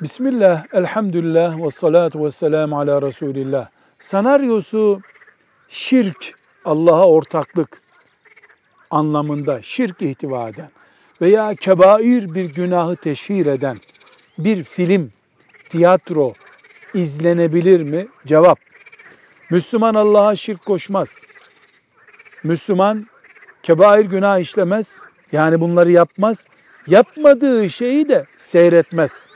Bismillah, elhamdülillah ve salatu ve selamu ala Resulillah. Senaryosu şirk, Allah'a ortaklık anlamında şirk ihtiva eden veya kebair bir günahı teşhir eden bir film, tiyatro izlenebilir mi? Cevap. Müslüman Allah'a şirk koşmaz. Müslüman kebair günah işlemez. Yani bunları yapmaz. Yapmadığı şeyi de seyretmez.